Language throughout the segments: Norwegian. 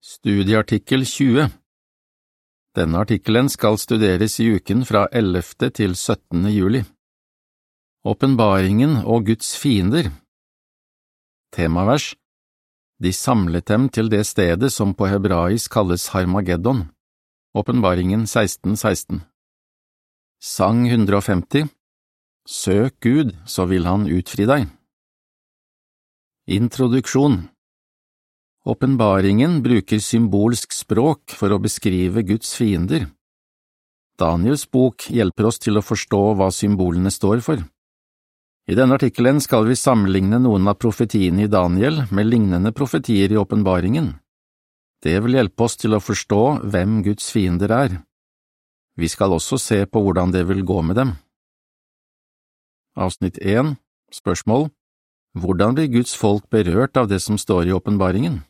Studieartikkel 20 Denne artikkelen skal studeres i uken fra 11. til 17. juli. Åpenbaringen og Guds fiender Temavers De samlet dem til det stedet som på hebraisk kalles Harmageddon. Åpenbaringen 1616 Sang 150 Søk Gud, så vil han utfri deg. Introduksjon Åpenbaringen bruker symbolsk språk for å beskrive Guds fiender. Daniels bok hjelper oss til å forstå hva symbolene står for. I denne artikkelen skal vi sammenligne noen av profetiene i Daniel med lignende profetier i åpenbaringen. Det vil hjelpe oss til å forstå hvem Guds fiender er. Vi skal også se på hvordan det vil gå med dem. Avsnitt 1 Spørsmål Hvordan blir Guds folk berørt av det som står i åpenbaringen?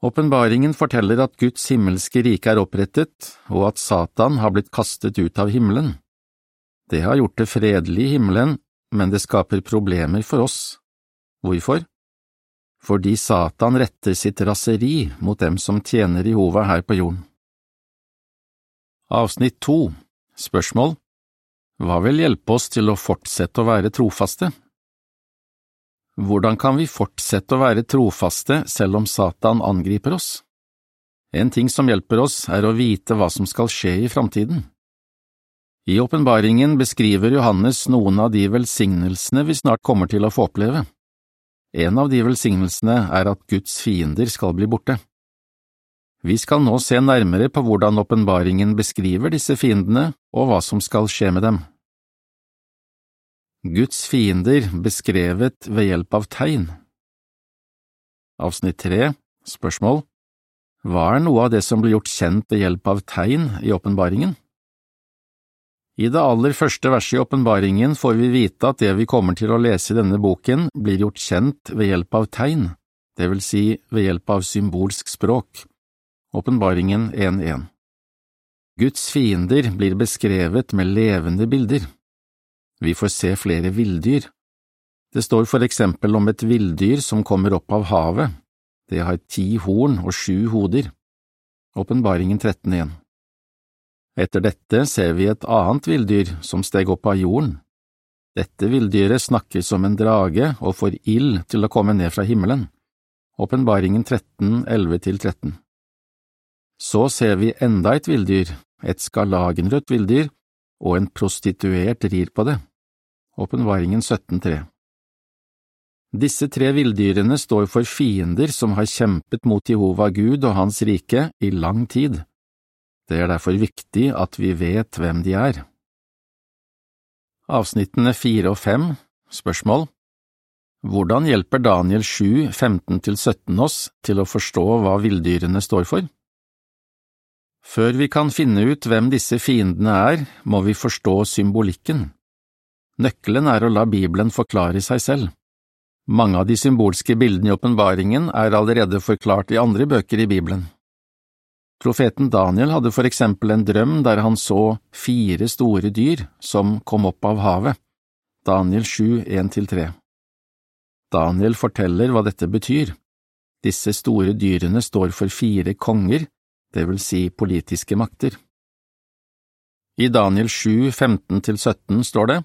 Åpenbaringen forteller at Guds himmelske rike er opprettet, og at Satan har blitt kastet ut av himmelen. Det har gjort det fredelig i himmelen, men det skaper problemer for oss. Hvorfor? Fordi Satan retter sitt raseri mot dem som tjener Jehova her på jorden. Avsnitt to Spørsmål Hva vil hjelpe oss til å fortsette å være trofaste? Hvordan kan vi fortsette å være trofaste selv om Satan angriper oss? En ting som hjelper oss, er å vite hva som skal skje i framtiden. I åpenbaringen beskriver Johannes noen av de velsignelsene vi snart kommer til å få oppleve. En av de velsignelsene er at Guds fiender skal bli borte. Vi skal nå se nærmere på hvordan åpenbaringen beskriver disse fiendene og hva som skal skje med dem. Guds fiender beskrevet ved hjelp av tegn Avsnitt 3 Spørsmål Hva er noe av det som blir gjort kjent ved hjelp av tegn i åpenbaringen? I det aller første verset i åpenbaringen får vi vite at det vi kommer til å lese i denne boken, blir gjort kjent ved hjelp av tegn, det vil si ved hjelp av symbolsk språk. Åpenbaringen 1.1 Guds fiender blir beskrevet med levende bilder. Vi får se flere villdyr. Det står for eksempel om et villdyr som kommer opp av havet. Det har ti horn og sju hoder. Åpenbaringen 13.1 Etter dette ser vi et annet villdyr som steg opp av jorden. Dette villdyret snakker som en drage og får ild til å komme ned fra himmelen. Åpenbaringen 13.11–13 Så ser vi enda et villdyr, et skarlagenrødt villdyr, og en prostituert rir på det. Åpenbaringen 17.3 Disse tre villdyrene står for fiender som har kjempet mot Jehova Gud og Hans rike i lang tid. Det er derfor viktig at vi vet hvem de er. Avsnittene fire og fem Spørsmål Hvordan hjelper Daniel 7, 15–17 oss til å forstå hva villdyrene står for? Før vi kan finne ut hvem disse fiendene er, må vi forstå symbolikken. Nøkkelen er å la Bibelen forklare seg selv. Mange av de symbolske bildene i åpenbaringen er allerede forklart i andre bøker i Bibelen. Profeten Daniel hadde for eksempel en drøm der han så fire store dyr som kom opp av havet. Daniel 7, 1–3 Daniel forteller hva dette betyr. Disse store dyrene står for fire konger, det vil si politiske makter. I Daniel 7, 15–17 står det,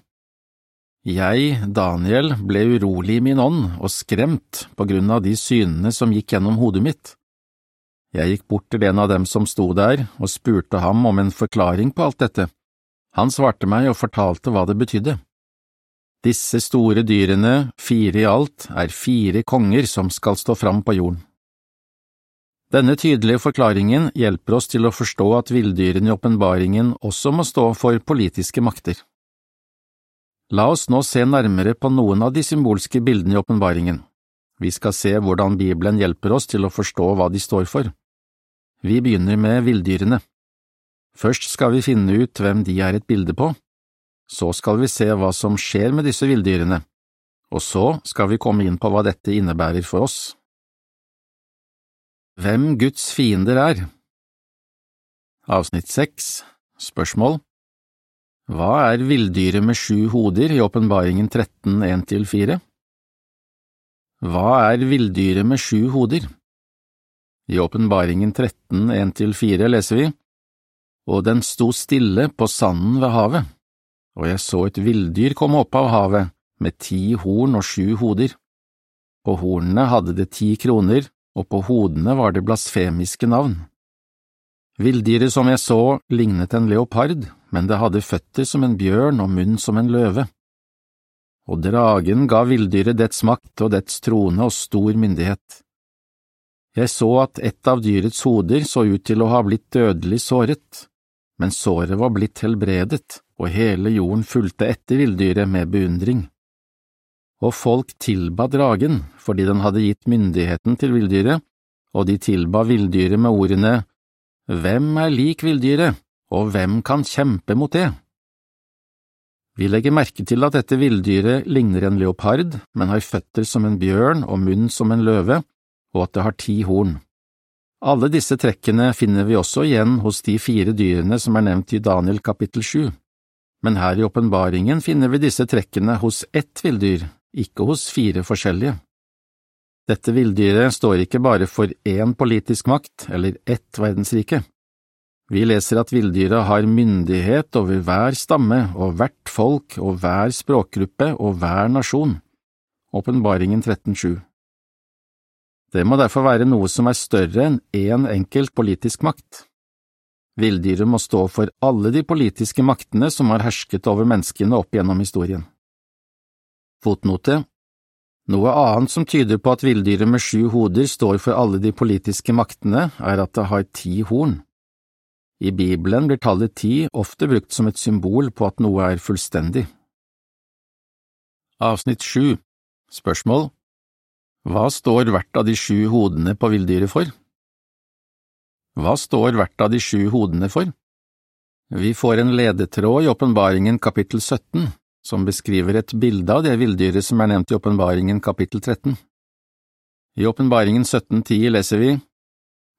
jeg, Daniel, ble urolig i min ånd og skremt på grunn av de synene som gikk gjennom hodet mitt. Jeg gikk bort til en av dem som sto der, og spurte ham om en forklaring på alt dette. Han svarte meg og fortalte hva det betydde. Disse store dyrene, fire i alt, er fire konger som skal stå fram på jorden. Denne tydelige forklaringen hjelper oss til å forstå at villdyrene i åpenbaringen også må stå for politiske makter. La oss nå se nærmere på noen av de symbolske bildene i åpenbaringen. Vi skal se hvordan Bibelen hjelper oss til å forstå hva de står for. Vi begynner med villdyrene. Først skal vi finne ut hvem de er et bilde på, så skal vi se hva som skjer med disse villdyrene, og så skal vi komme inn på hva dette innebærer for oss. Hvem Guds fiender er Avsnitt 6 Spørsmål hva er villdyret med sju hoder i åpenbaringen 13, 1–4? Hva er villdyret med sju hoder? I Åpenbaringen 13, 1–4 leser vi, Og den sto stille på sanden ved havet, og jeg så et villdyr komme opp av havet med ti horn og sju hoder. På hornene hadde det ti kroner, og på hodene var det blasfemiske navn. Villdyret som jeg så, lignet en leopard, men det hadde føtter som en bjørn og munn som en løve. Og dragen ga villdyret dets makt og dets trone og stor myndighet. Jeg så at et av dyrets hoder så ut til å ha blitt dødelig såret, men såret var blitt helbredet, og hele jorden fulgte etter villdyret med beundring. Og folk tilba dragen fordi den hadde gitt myndigheten til villdyret, og de tilba villdyret med ordene Hvem er lik villdyret, og hvem kan kjempe mot det? Vi legger merke til at dette villdyret ligner en leopard, men har føtter som en bjørn og munn som en løve, og at det har ti horn. Alle disse trekkene finner vi også igjen hos de fire dyrene som er nevnt i Daniel kapittel sju, men her i åpenbaringen finner vi disse trekkene hos ett villdyr, ikke hos fire forskjellige. Dette villdyret står ikke bare for én politisk makt eller ett verdensrike. Vi leser at villdyra har myndighet over hver stamme og hvert folk og hver språkgruppe og hver nasjon. Åpenbaringen 13.7 Det må derfor være noe som er større enn én enkelt politisk makt. Villdyret må stå for alle de politiske maktene som har hersket over menneskene opp gjennom historien. Fotnote noe annet som tyder på at villdyret med sju hoder står for alle de politiske maktene, er at det har ti horn. I Bibelen blir tallet ti ofte brukt som et symbol på at noe er fullstendig. Avsnitt sju Spørsmål Hva står hvert av de sju hodene på villdyret for? Hva står hvert av de sju hodene for? Vi får en ledetråd i åpenbaringen kapittel 17, som beskriver et bilde av det villdyret som er nevnt i åpenbaringen kapittel 13. I åpenbaringen 17.10 leser vi,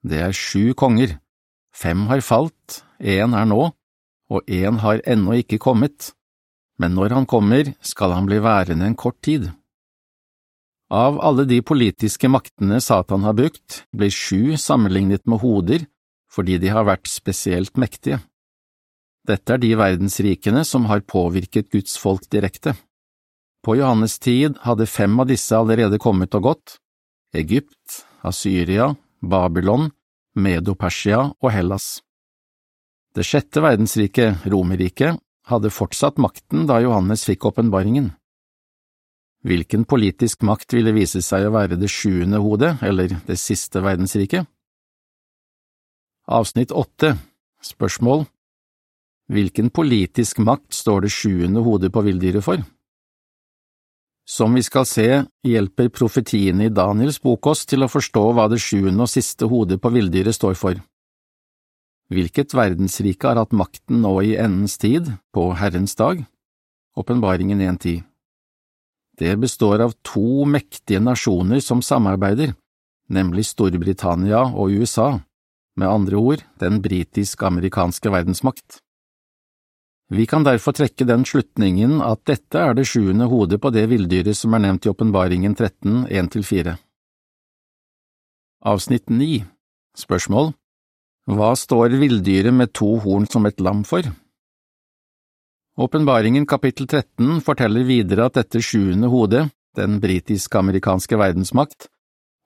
Det er sju konger, fem har falt, én er nå, og én har ennå ikke kommet, men når han kommer, skal han bli værende en kort tid. Av alle de politiske maktene Satan har brukt, blir sju sammenlignet med hoder fordi de har vært spesielt mektige. Dette er de verdensrikene som har påvirket Guds folk direkte. På Johannes tid hadde fem av disse allerede kommet og gått – Egypt, Asyria, Babylon, Medo-Persia og Hellas. Det sjette verdensriket, Romerriket, hadde fortsatt makten da Johannes fikk åpenbaringen. Hvilken politisk makt ville vise seg å være det sjuende hodet, eller det siste verdensriket? Avsnitt åtte Spørsmål Hvilken politisk makt står det sjuende hodet på villdyret for? Som vi skal se, hjelper profetiene i Daniels bok oss til å forstå hva det sjuende og siste hodet på villdyret står for. Hvilket verdensrike har hatt makten nå i endens tid, på Herrens dag? Åpenbaringen 1.10 Det består av to mektige nasjoner som samarbeider, nemlig Storbritannia og USA, med andre ord den britisk-amerikanske verdensmakt. Vi kan derfor trekke den slutningen at dette er det sjuende hodet på det villdyret som er nevnt i Åpenbaringen 13, 1–4. Avsnitt 9 Spørsmål Hva står villdyret med to horn som et lam for? Åpenbaringen kapittel 13 forteller videre at dette sjuende hodet, den britisk-amerikanske verdensmakt,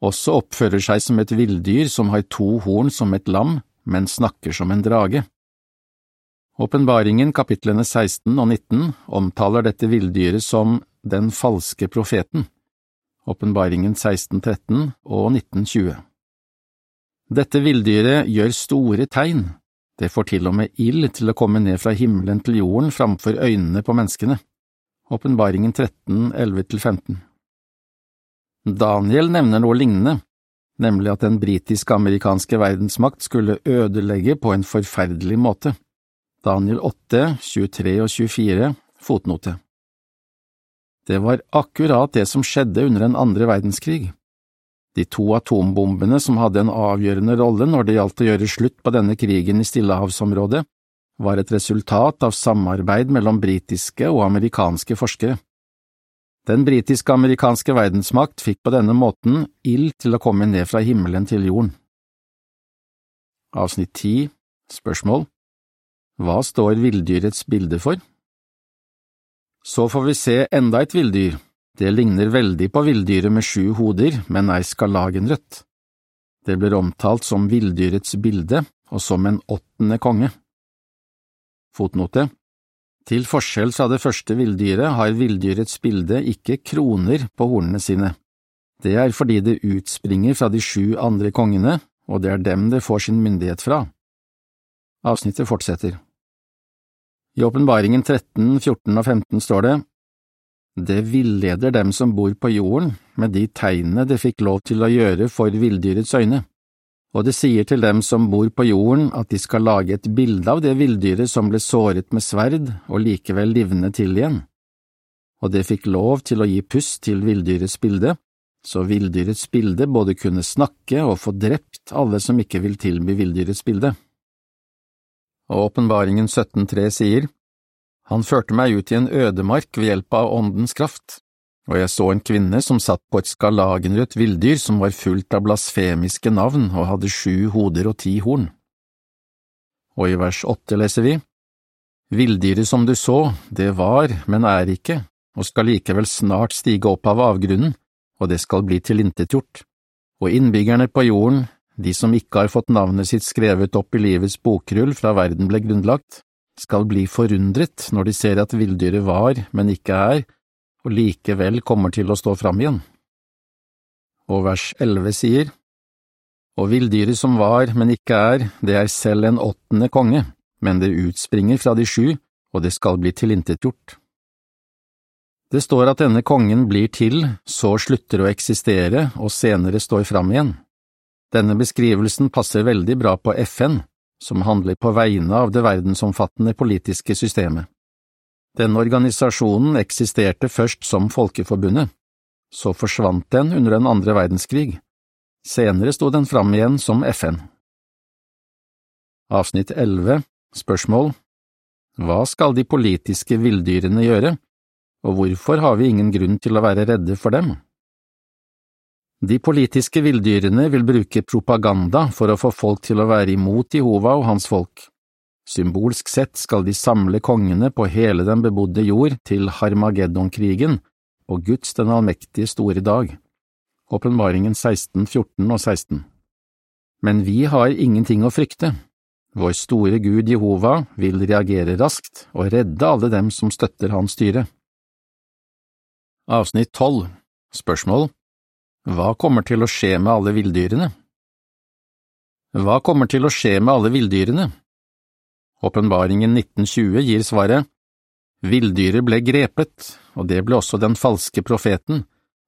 også oppfører seg som et villdyr som har to horn som et lam, men snakker som en drage. Åpenbaringen kapitlene 16 og 19 omtaler dette villdyret som den falske profeten, Åpenbaringen 1613 og 1920. Dette villdyret gjør store tegn, det får til og med ild til å komme ned fra himmelen til jorden framfor øynene på menneskene. Åpenbaringen 13, 11–15 Daniel nevner noe lignende, nemlig at den britiske-amerikanske verdensmakt skulle ødelegge på en forferdelig måte. Daniel 8, 23 og 24, fotnote Det var akkurat det som skjedde under den andre verdenskrig. De to atombombene som hadde en avgjørende rolle når det gjaldt å gjøre slutt på denne krigen i Stillehavsområdet, var et resultat av samarbeid mellom britiske og amerikanske forskere. Den britiske-amerikanske verdensmakt fikk på denne måten ild til å komme ned fra himmelen til jorden. Avsnitt 10 Spørsmål Hva står villdyrets bilde for? Så får vi se enda et villdyr. Det ligner veldig på villdyret med sju hoder, men er skarlagenrødt. Det blir omtalt som villdyrets bilde og som en åttende konge. Fotnote Til forskjell fra det første villdyret har villdyrets bilde ikke kroner på hornene sine. Det er fordi det utspringer fra de sju andre kongene, og det er dem det får sin myndighet fra. Avsnittet fortsetter. I Åpenbaringen 13, 14 og 15 står det, Det villeder dem som bor på jorden med de tegnene det fikk lov til å gjøre for villdyrets øyne, og det sier til dem som bor på jorden at de skal lage et bilde av det villdyret som ble såret med sverd og likevel livne til igjen. Og det fikk lov til å gi pust til villdyrets bilde, så villdyrets bilde både kunne snakke og få drept alle som ikke vil tilby villdyrets bilde. Og åpenbaringen 17.3 sier, Han førte meg ut i en ødemark ved hjelp av åndens kraft, og jeg så en kvinne som satt på et skarlagenrødt villdyr som var fullt av blasfemiske navn og hadde sju hoder og ti horn. Og i vers åtte leser vi, Villdyret som du så, det var, men er ikke, og skal likevel snart stige opp av avgrunnen, og det skal bli tilintetgjort. Og innbyggerne på jorden, de som ikke har fått navnet sitt skrevet opp i livets bokrull fra verden ble grunnlagt, skal bli forundret når de ser at villdyret var, men ikke er, og likevel kommer til å stå fram igjen. Og vers 11 sier, Og villdyret som var, men ikke er, det er selv en åttende konge, men det utspringer fra de sju, og det skal bli tilintetgjort. Det står at denne kongen blir til, så slutter å eksistere og senere står fram igjen. Denne beskrivelsen passer veldig bra på FN, som handler på vegne av det verdensomfattende politiske systemet. Denne organisasjonen eksisterte først som Folkeforbundet, så forsvant den under den andre verdenskrig. Senere sto den fram igjen som FN. Avsnitt 11 Spørsmål Hva skal de politiske villdyrene gjøre? og hvorfor har vi ingen grunn til å være redde for dem? De politiske villdyrene vil bruke propaganda for å få folk til å være imot Jehova og hans folk. Symbolsk sett skal de samle kongene på hele den bebodde jord til Harmageddon-krigen og Guds den allmektige store dag. Åpenbaringen 16, 14 og 16 Men vi har ingenting å frykte. Vår store Gud Jehova vil reagere raskt og redde alle dem som støtter hans styre. Avsnitt 12 Spørsmål Hva kommer til å skje med alle villdyrene? Hva kommer til å skje med alle villdyrene? Åpenbaringen 1920 gir svaret Villdyret ble grepet, og det ble også den falske profeten,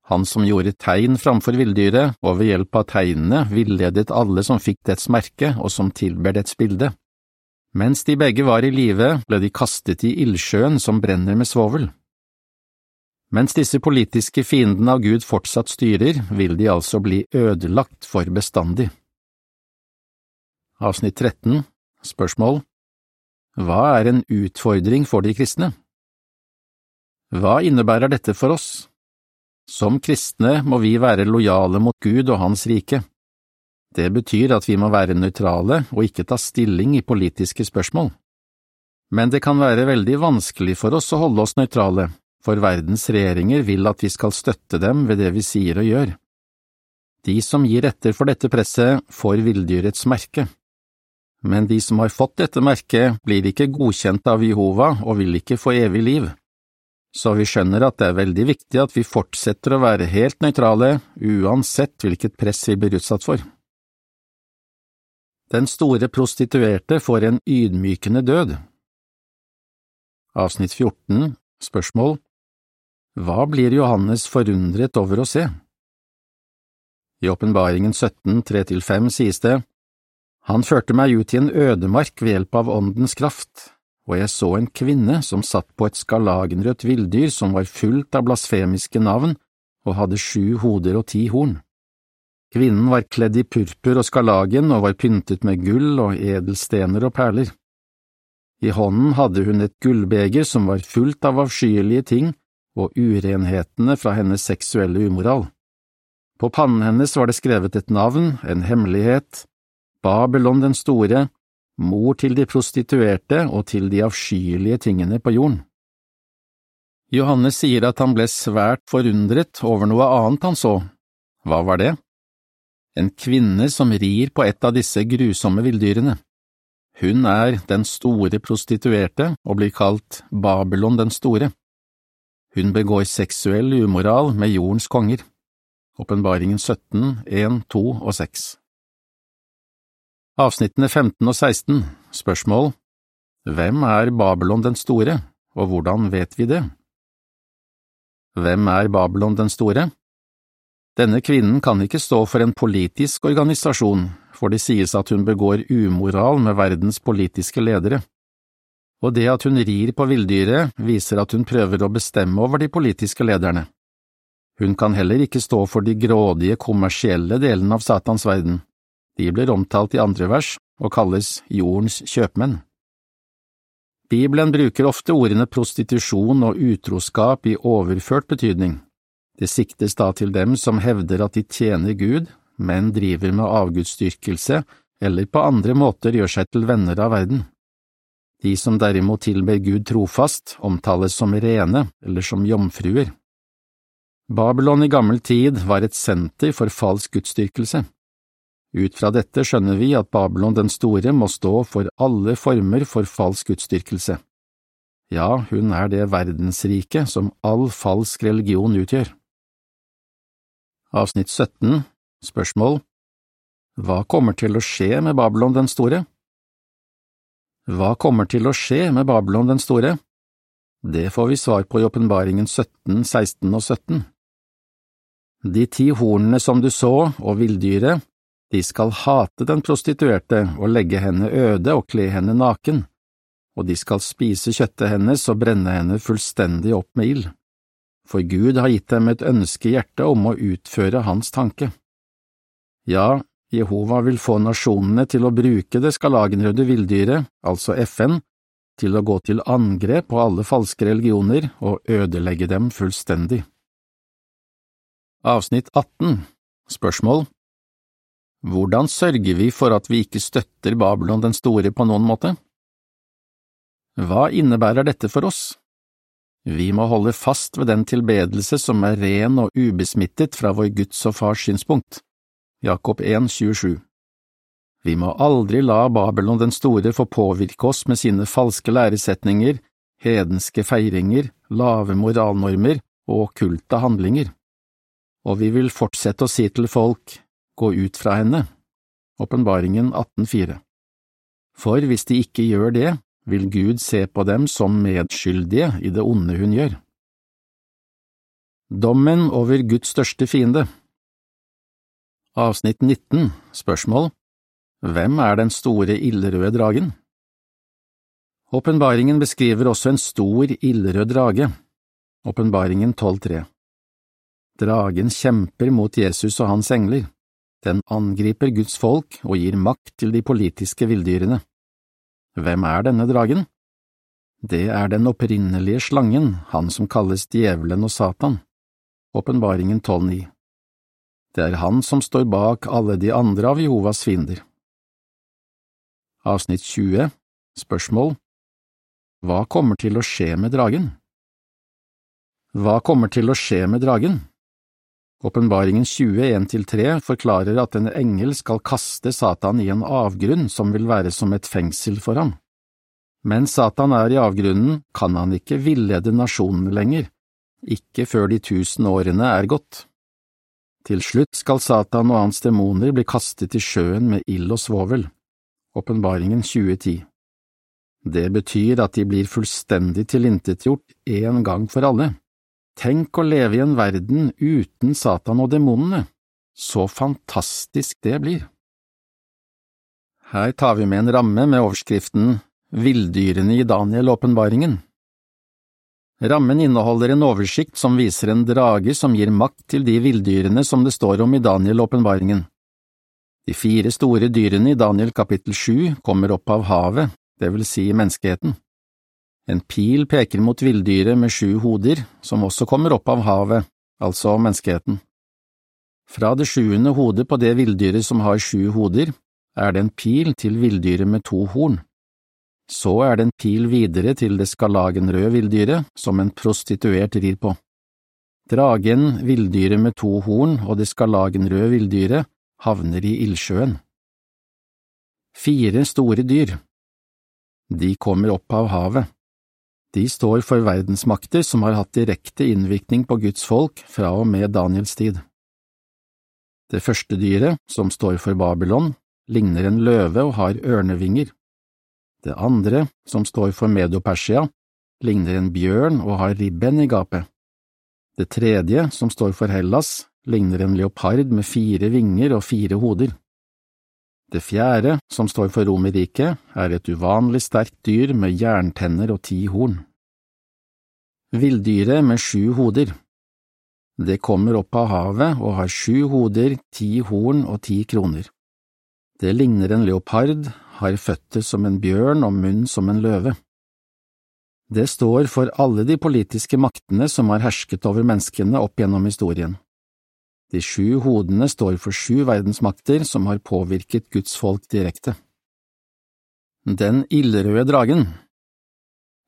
han som gjorde tegn framfor villdyret og ved hjelp av tegnene villedet alle som fikk dets merke og som tilber dets bilde. Mens de begge var i live, ble de kastet i ildsjøen som brenner med svovel. Mens disse politiske fiendene av Gud fortsatt styrer, vil de altså bli ødelagt for bestandig. Avsnitt 13 Spørsmål Hva er en utfordring for de kristne? Hva innebærer dette for oss? Som kristne må vi være lojale mot Gud og Hans rike. Det betyr at vi må være nøytrale og ikke ta stilling i politiske spørsmål. Men det kan være veldig vanskelig for oss å holde oss nøytrale, for verdens regjeringer vil at vi skal støtte dem ved det vi sier og gjør. De som gir etter for dette presset, får villdyrets merke. Men de som har fått dette merket, blir ikke godkjent av Jehova og vil ikke få evig liv. Så vi skjønner at det er veldig viktig at vi fortsetter å være helt nøytrale, uansett hvilket press vi blir utsatt for. Den store prostituerte får en ydmykende død. Avsnitt 14 Spørsmål hva blir Johannes forundret over å se? I Åpenbaringen 17, 3–5 sies det, Han førte meg ut i en ødemark ved hjelp av åndens kraft, og jeg så en kvinne som satt på et skarlagenrødt villdyr som var fullt av blasfemiske navn og hadde sju hoder og ti horn. Kvinnen var kledd i purpur og skarlagen og var pyntet med gull og edelstener og perler. I hånden hadde hun et gullbeger som var fullt av avskyelige ting og urenhetene fra hennes seksuelle umoral. På pannen hennes var det skrevet et navn, en hemmelighet, Babylon den store, mor til de prostituerte og til de avskyelige tingene på jorden. Johannes sier at han ble svært forundret over noe annet han så. Hva var det? En kvinne som rir på et av disse grusomme villdyrene. Hun er den store prostituerte og blir kalt Babylon den store. Hun begår seksuell umoral med jordens konger. Åpenbaringen 17, 1, 2 og 6 Avsnittene 15 og 16 Spørsmål Hvem er Babylon den store, og hvordan vet vi det? Hvem er Babylon den store? Denne kvinnen kan ikke stå for en politisk organisasjon, for det sies at hun begår umoral med verdens politiske ledere. Og det at hun rir på villdyret, viser at hun prøver å bestemme over de politiske lederne. Hun kan heller ikke stå for de grådige, kommersielle delene av Satans verden. De blir omtalt i andre vers og kalles jordens kjøpmenn. Bibelen bruker ofte ordene prostitusjon og utroskap i overført betydning. Det siktes da til dem som hevder at de tjener Gud, men driver med avgudsdyrkelse eller på andre måter gjør seg til venner av verden. De som derimot tilber Gud trofast, omtales som rene eller som jomfruer. Babylon i gammel tid var et senter for falsk gudsdyrkelse. Ut fra dette skjønner vi at Babylon den store må stå for alle former for falsk gudsdyrkelse. Ja, hun er det verdensrike som all falsk religion utgjør. Avsnitt 17 Spørsmål Hva kommer til å skje med Babylon den store? Hva kommer til å skje med Babylon den store? Det får vi svar på i åpenbaringen 17, 16 og 17. De ti hornene som du så, og villdyret, de skal hate den prostituerte og legge henne øde og kle henne naken, og de skal spise kjøttet hennes og brenne henne fullstendig opp med ild. For Gud har gitt dem et ønske i hjertet om å utføre hans tanke. Ja, Jehova vil få nasjonene til å bruke det skalagenrøde villdyret, altså FN, til å gå til angrep på alle falske religioner og ødelegge dem fullstendig. Avsnitt 18 Spørsmål hvordan sørger vi for at vi ikke støtter Babylon den store på noen måte? Hva innebærer dette for oss? Vi må holde fast ved den tilbedelse som er ren og ubesmittet fra vår Guds og Fars synspunkt. Jakob 1, 27 Vi må aldri la Babylon den store få påvirke oss med sine falske læresetninger, hedenske feiringer, lave moralnormer og okkulte handlinger. Og vi vil fortsette å si til folk, gå ut fra henne. Åpenbaringen 18,4 For hvis de ikke gjør det, vil Gud se på dem som medskyldige i det onde hun gjør. Dommen over Guds største fiende Avsnitt 19 Spørsmål Hvem er den store ildrøde dragen? Åpenbaringen beskriver også en stor ildrød drage. Åpenbaringen 12.3 Dragen kjemper mot Jesus og hans engler. Den angriper Guds folk og gir makt til de politiske villdyrene. Hvem er denne dragen? Det er den opprinnelige slangen, han som kalles djevelen og Satan. Åpenbaringen 12.9 Det er han som står bak alle de andre av Jehovas fiender. Avsnitt 20 Spørsmål Hva kommer til å skje med dragen? Hva kommer til å skje med dragen? Åpenbaringen 21–3 forklarer at en engel skal kaste Satan i en avgrunn som vil være som et fengsel for ham. Mens Satan er i avgrunnen, kan han ikke villede nasjonen lenger, ikke før de tusen årene er gått. Til slutt skal Satan og hans demoner bli kastet i sjøen med ild og svovel. Åpenbaringen 2010 Det betyr at de blir fullstendig tilintetgjort en gang for alle. Tenk å leve i en verden uten Satan og demonene, så fantastisk det blir. Her tar vi med en ramme med overskriften Villdyrene i Daniel-åpenbaringen. Rammen inneholder en oversikt som viser en drage som gir makt til de villdyrene som det står om i Daniel-åpenbaringen. De fire store dyrene i Daniel kapittel sju kommer opp av havet, det vil si menneskeheten. En pil peker mot villdyret med sju hoder, som også kommer opp av havet, altså menneskeheten. Fra det sjuende hodet på det villdyret som har sju hoder, er det en pil til villdyret med to horn. Så er det en pil videre til det skarlagenrøde villdyret som en prostituert rir på. Dragen, villdyret med to horn og det skarlagenrøde villdyret havner i ildsjøen. Fire store dyr. De kommer opp av havet. De står for verdensmakter som har hatt direkte innvirkning på Guds folk fra og med Daniels tid. Det første dyret, som står for Babylon, ligner en løve og har ørnevinger. Det andre, som står for Medo-Persia, ligner en bjørn og har ribben i gapet. Det tredje, som står for Hellas, ligner en leopard med fire vinger og fire hoder. Det fjerde, som står for Romerriket, er et uvanlig sterkt dyr med jerntenner og ti horn. Villdyret med sju hoder. Det kommer opp av havet og har sju hoder, ti horn og ti kroner. Det ligner en leopard, har føtter som en bjørn og munn som en løve. Det står for alle de politiske maktene som har hersket over menneskene opp gjennom historien. De sju hodene står for sju verdensmakter som har påvirket Guds folk direkte. Den ildrøde dragen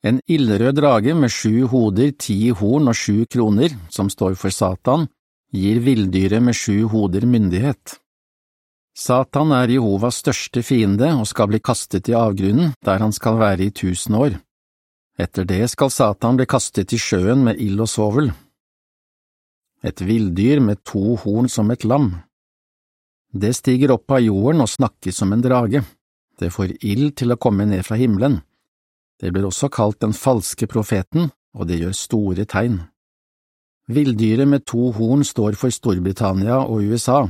En ildrød drage med sju hoder, ti horn og sju kroner, som står for Satan, gir villdyret med sju hoder myndighet. Satan er Jehovas største fiende og skal bli kastet i avgrunnen, der han skal være i tusen år. Etter det skal Satan bli kastet i sjøen med ild og svovel. Et villdyr med to horn som et lam. Det stiger opp av jorden og snakker som en drage. Det får ild til å komme ned fra himmelen. Det blir også kalt den falske profeten, og det gjør store tegn. Villdyret med to horn står for Storbritannia og USA.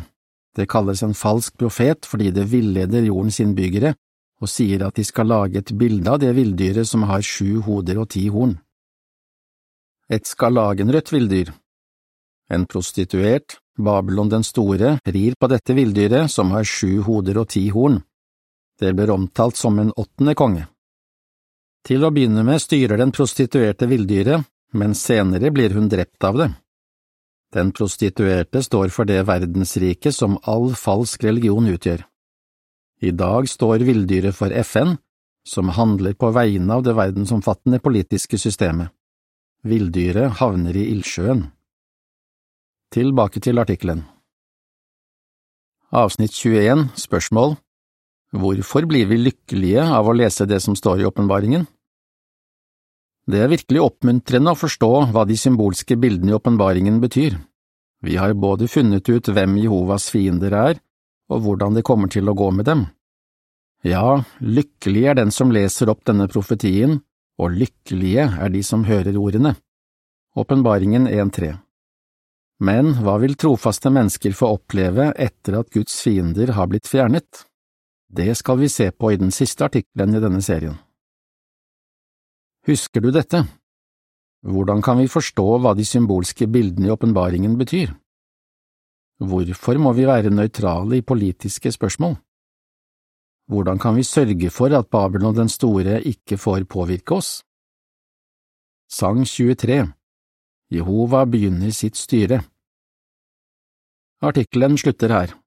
Det kalles en falsk profet fordi det villeder jordens innbyggere og sier at de skal lage et bilde av det villdyret som har sju hoder og ti horn. Et skarlagenrødt villdyr En prostituert, Babylon den store, rir på dette villdyret som har sju hoder og ti horn. Det blir omtalt som en åttende konge. Til å begynne med styrer den prostituerte villdyret, men senere blir hun drept av det. Den prostituerte står for det verdensriket som all falsk religion utgjør. I dag står villdyret for FN, som handler på vegne av det verdensomfattende politiske systemet. Villdyret havner i ildsjøen. Tilbake til artikkelen. Avsnitt 21, spørsmål Hvorfor blir vi lykkelige av å lese det som står i åpenbaringen? Det er virkelig oppmuntrende å forstå hva de symbolske bildene i åpenbaringen betyr. Vi har både funnet ut hvem Jehovas fiender er, og hvordan det kommer til å gå med dem. Ja, lykkelig er den som leser opp denne profetien, og lykkelige er de som hører ordene. Åpenbaringen 1.3 Men hva vil trofaste mennesker få oppleve etter at Guds fiender har blitt fjernet? Det skal vi se på i den siste artikkelen i denne serien. Husker du dette? Hvordan kan vi forstå hva de symbolske bildene i åpenbaringen betyr? Hvorfor må vi være nøytrale i politiske spørsmål? Hvordan kan vi sørge for at Babylon den store ikke får påvirke oss? Sang 23 Jehova begynner sitt styre Artikkelen slutter her.